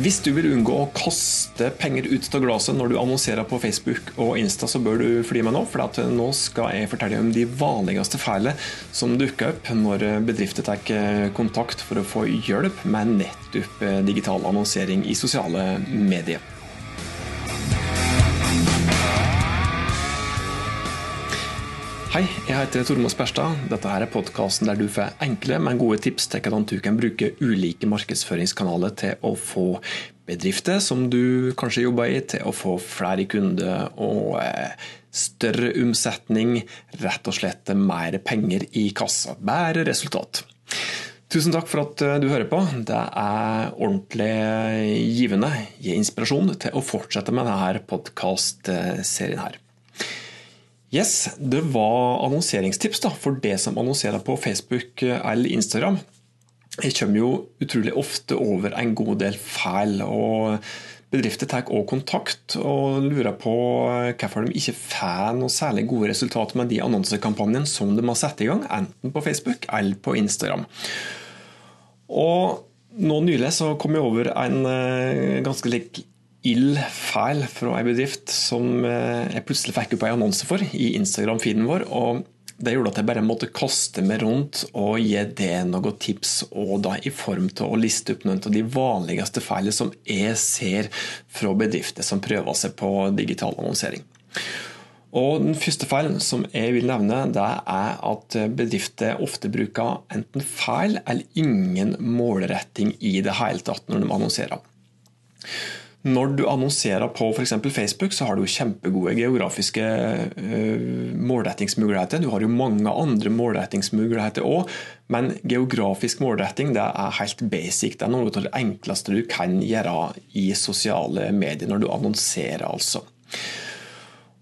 Hvis du vil unngå å kaste penger ut av glasset når du annonserer på Facebook og Insta, så bør du fly med nå, for nå skal jeg fortelle om de vanligste feilene som dukker opp når bedrifter tar kontakt for å få hjelp med nettopp digital annonsering i sosiale medier. Hei, jeg heter Tormod Sperstad. Dette her er podkasten der du får enkle, men gode tips til hvordan du kan bruke ulike markedsføringskanaler til å få bedrifter som du kanskje jobber i, til å få flere kunder og eh, større omsetning. Rett og slett mer penger i kassa. Bedre resultat. Tusen takk for at eh, du hører på. Det er ordentlig givende. Gi inspirasjon til å fortsette med denne podkastserien her. Yes, Det var annonseringstips da, for det som annonserer på Facebook eller Instagram. Jeg kommer jo utrolig ofte over en god del feil. og Bedrifter tar også kontakt og lurer på hvorfor de ikke får noe særlig gode resultater med de annonsekampanjene som de har satt i gang, enten på Facebook eller på Instagram. Og nå Nylig så kom jeg over en eh, ganske lik ild feil fra en bedrift som eh, jeg plutselig fikk opp en annonse for i Instagram-feeden vår. og Det gjorde at jeg bare måtte kaste meg rundt og gi det noen tips, og da i form til å liste opp noen av de vanligste feilene som jeg ser fra bedrifter som prøver seg på digital annonsering. Og Den første feilen som jeg vil nevne, det er at bedrifter ofte bruker enten feil eller ingen målretting i det hele tatt når de annonserer. Når du annonserer på f.eks. Facebook, så har du jo kjempegode geografiske uh, målrettingsmuligheter. Du har jo mange andre målrettingsmuligheter òg, men geografisk målretting det er helt basic. Det er noe av det enkleste du kan gjøre i sosiale medier når du annonserer. altså.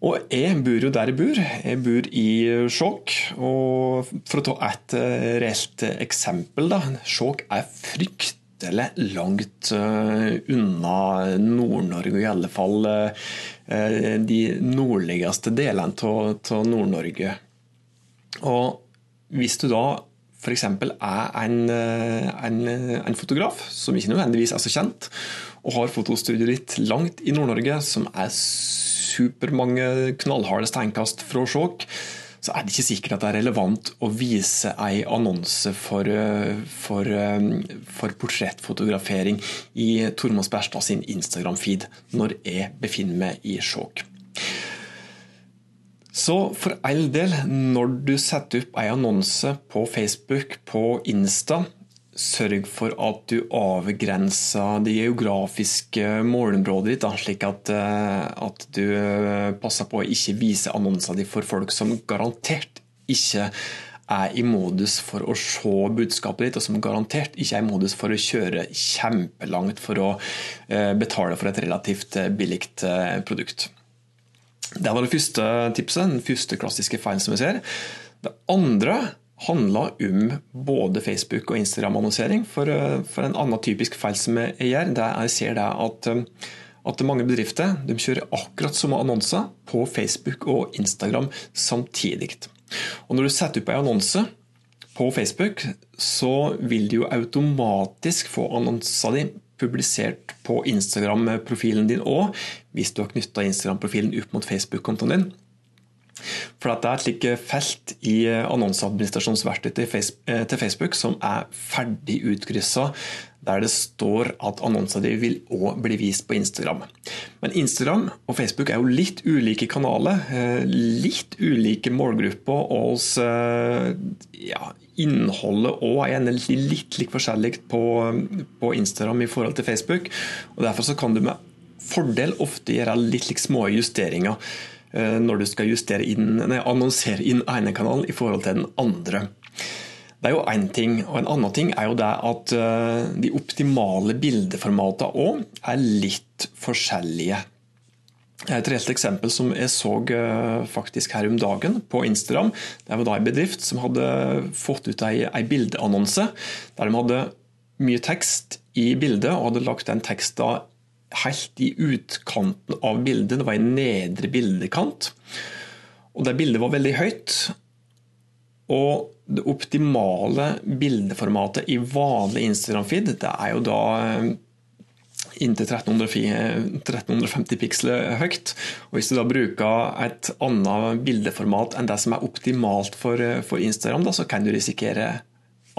Og jeg bor jo der jeg bor. Jeg bor i Skjåk. Og for å ta et uh, reelt eksempel, da. Skjåk er frykt fryktelig langt eh, unna Nord-Norge, i alle fall eh, de nordligste delene av Nord-Norge. Og hvis du da f.eks. er en, eh, en, en, fotograf som ikke nødvendigvis er så kjent, og har fotostudioet ditt langt i Nord-Norge, som er supermange knallharde steinkast fra Skjåk, så er det ikke sikkert at det er relevant å vise ei annonse for, eh, for, eh, for portrettfotografering i Tormod Berstad sin Instagram-feed når jeg befinner meg i Skjåk. Så for all del, når du setter opp ei annonse på Facebook, på Insta, sørg for at du avgrenser det geografiske målområdet ditt, da, slik at, eh, at, du eh, passer på å ikke vise annonsene dine for folk som garantert ikke er i modus for å se budskapet ditt, og som garantert ikke er i modus for å kjøre kjempelangt for å eh, betale for et relativt billig produkt. Det var det første tipset, den første klassiske feilen som vi ser. Det andre handla om både Facebook- og Instagram-annonsering. For, eh, for, en annen typisk feil som jeg gjør, det jeg ser det at, eh, at mange bedrifter de kjører akkurat samme annonser på Facebook og Instagram samtidig. Og Når du setter opp en annonse på Facebook, så vil du jo automatisk få annonsa di publisert på Instagram-profilen din òg, hvis du har knytta Instagram-profilen opp mot Facebook-kontoen din. For Det er et slikt felt i annonseadministrasjonsverktøy eh, til Facebook som er ferdig utkryssa, der det står at annonser vil òg bli vist på Instagram. Men Instagram og Facebook er jo litt ulike kanaler. Eh, litt ulike målgrupper. Og oss, ja, innholdet òg er gjerne litt, litt forskjellig på, på, Instagram i forhold til Facebook. og Derfor kan du med fordel ofte gjøre litt, litt små justeringer. Eh, når du skal inn, nei, annonsere inn ene kanalen i forhold til den andre. Det er jo én ting. og En annen ting er jo det at eh, de optimale bildeformatene òg er litt forskjellige. Et reelt eksempel som jeg så eh, faktisk her om dagen på Instagram. Det var da en bedrift som hadde fått ut en bildeannonse der de hadde mye tekst i bildet og hadde lagt den teksten helt i utkanten av bildet. Det var en nedre bildekant. Og det bildet var veldig høyt. Og det optimale bildeformatet i vanlig Instagram-feed, det er jo da inntil 1350 piksler høyt. Og Hvis du da bruker et annet bildeformat enn det som er optimalt for, for Instagram, da, så kan du risikere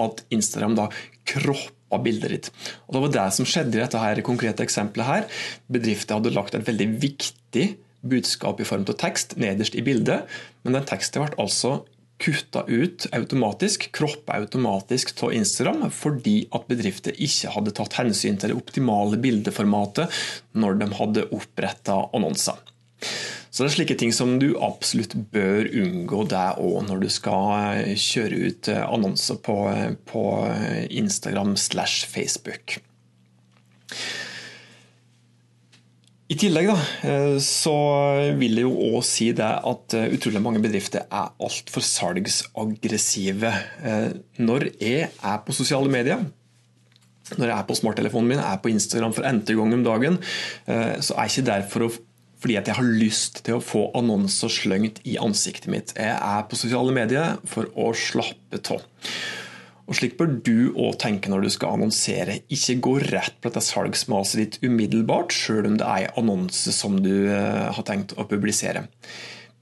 at Instagram da kropper bildet ditt. Og Det var det som skjedde i dette her konkrete eksempelet. her. Bedriften hadde lagt et veldig viktig budskap i form av tekst nederst i bildet, men den teksten ble altså kutta ut automatisk, kroppa automatisk av Instagram, fordi at bedrifter ikke hadde tatt hensyn til det optimale bildeformatet når de hadde oppretta annonser. Så det er slike ting som du absolutt bør unngå deg òg når du skal kjøre ut annonser på, på Instagram slash Facebook. I tillegg da, eh, så vil jeg jo òg si det at eh, utrolig mange bedrifter er altfor salgsaggressive. Eh, når jeg er på sosiale medier, når jeg er på smarttelefonen min, er på Instagram for n-te gang om dagen, så er jeg ikke der for å fordi at jeg har lyst til å få annonser slengt i ansiktet mitt. Jeg er på sosiale medier for å slappe av. Og Slik bør du òg tenke når du skal annonsere. Ikke gå rett på dette salgsmaset ditt umiddelbart, sjøl om det er en annonse som du eh, har tenkt å publisere.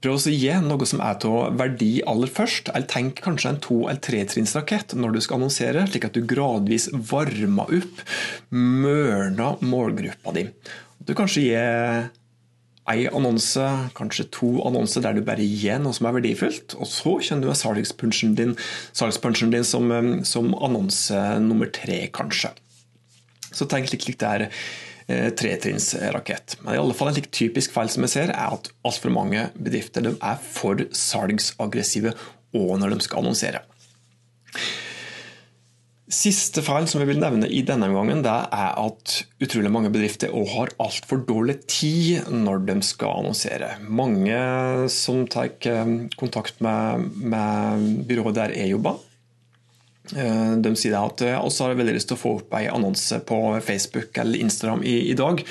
Prøv å gi noe som er til verdi aller først, eller tenk kanskje en to- eller tretrinnsrakett når du skal annonsere, slik at du gradvis varmer opp, mørner målgruppa di. Du kanskje gir ei annonse, kanskje to annonser der du bare gir noe som er verdifullt. Og så kjenner du salgspunchen din, salgspunchen din som, um, som, annonse nummer tre, kanskje. Så tenk litt litt der eh, tretrinnsrakett. Men i alle fall en slik typisk feil som jeg ser, er at altfor mange bedrifter er for salgsaggressive og når de skal annonsere. Siste feil som jeg vil nevne i denne gangen, det er at utrolig mange bedrifter òg har altfor dårlig tid når de skal annonsere. Mange som tar eh, kontakt med, med byrået der jeg jobber, eh, de sier at også har veldig lyst til å få opp en annonse på Facebook eller Instagram i, i dag.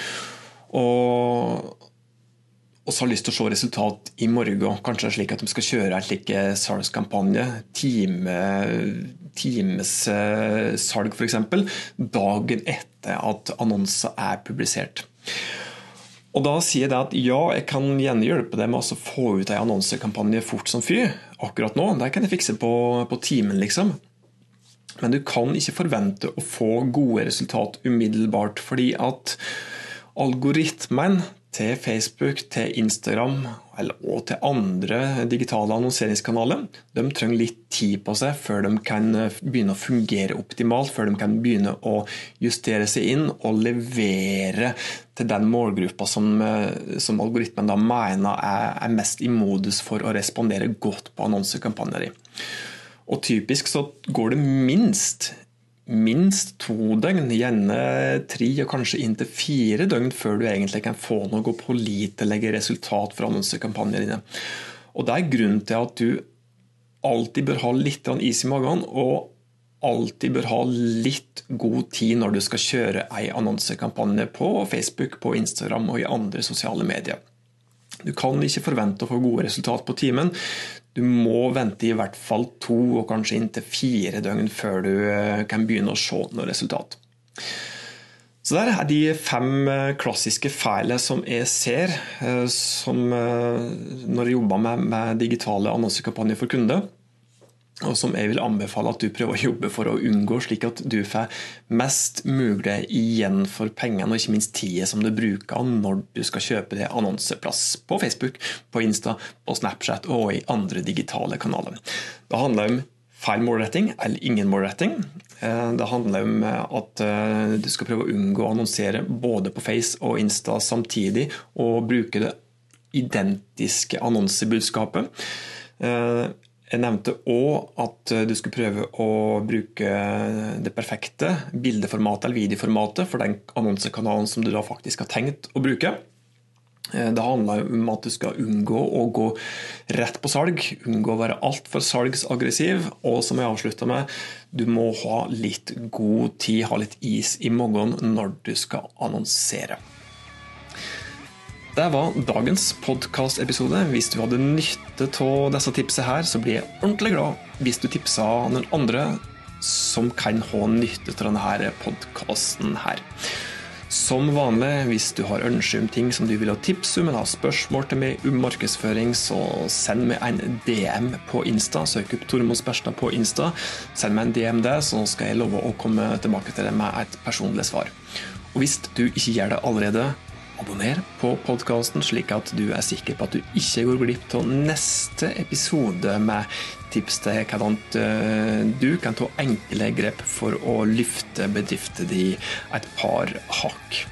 Og også har lyst til å se resultat i morgen. Kanskje slik at de skal kjøre en slik eh, salgskampanje, time, timessalg f.eks., dagen etter at annonser er publisert. Og Da sier jeg at ja, jeg kan gjerne hjelpe deg med å få ut en annonsekampanje fort som fy. Akkurat nå. Det kan jeg fikse på, på timen, liksom. Men du kan ikke forvente å få gode resultat umiddelbart, fordi at algoritmen til Facebook, til Instagram og til andre digitale annonseringskanaler. De trenger litt tid på seg før de kan eh, begynne å fungere optimalt, før de kan begynne å justere seg inn og levere til den målgruppa som, eh, som algoritmen da mener er, er, mest i modus for å respondere godt på annonsekampanjer. Og Typisk så går det minst minst to døgn, gjerne tre og kanskje inntil fire døgn før du egentlig kan få noe pålitelig resultat fra annonsekampanjene dine. Og Det er grunnen til at du alltid bør ha litt is i magen, og alltid bør ha litt god tid når du skal kjøre ei annonsekampanje på Facebook, på Instagram og i andre sosiale medier. Du kan ikke forvente å få gode resultat på timen. Du må vente i hvert fall to og kanskje inntil fire døgn før du eh, kan begynne å se noe resultat. Så Der er de fem eh, klassiske feilene som jeg ser eh, som, når jeg jobber med, med digitale annonsekampanjer for kunder og som jeg vil anbefale at du prøver å jobbe for å unngå, slik at du får mest mulig igjen for pengene, og ikke minst tida som du bruker når du skal kjøpe det annonseplass på Facebook, på Insta, på Snapchat og i andre digitale kanaler. Det handler om feil målretting eller ingen målretting. Eh, det handler om at eh, du skal prøve å unngå å annonsere både på Face og Insta samtidig, og bruke det identiske annonsebudskapet. Eh, jeg nevnte òg at du skulle prøve å bruke det perfekte bildeformatet eller videoformatet for den annonsekanalen som du da faktisk har tenkt å bruke. Det handler om at du skal unngå å gå rett på salg, unngå å være altfor salgsaggressiv. Og som jeg avslutta med, du må ha litt god tid, ha litt is i magen når du skal annonsere. Det var dagens podkastepisode. Hvis du hadde nytte av disse tipsene her, så blir jeg ordentlig glad hvis du tipsa noen andre som kan ha nytte av denne podkasten her. Som vanlig, hvis du har ønsker om ting som du vil ha tips om, eller har spørsmål til meg om markedsføring, så send meg en DM på Insta. Søk opp Tormod Sperstad på Insta. Send meg en DM der, så skal jeg love å komme tilbake til deg med et personlig svar. Og hvis du ikke gjør det allerede, abonner på podkasten, slik at du er sikker på at du ikke går glipp av neste episode med tips til hvordan eh, du kan ta enkle grep for å løfte bedriften din et par hakk.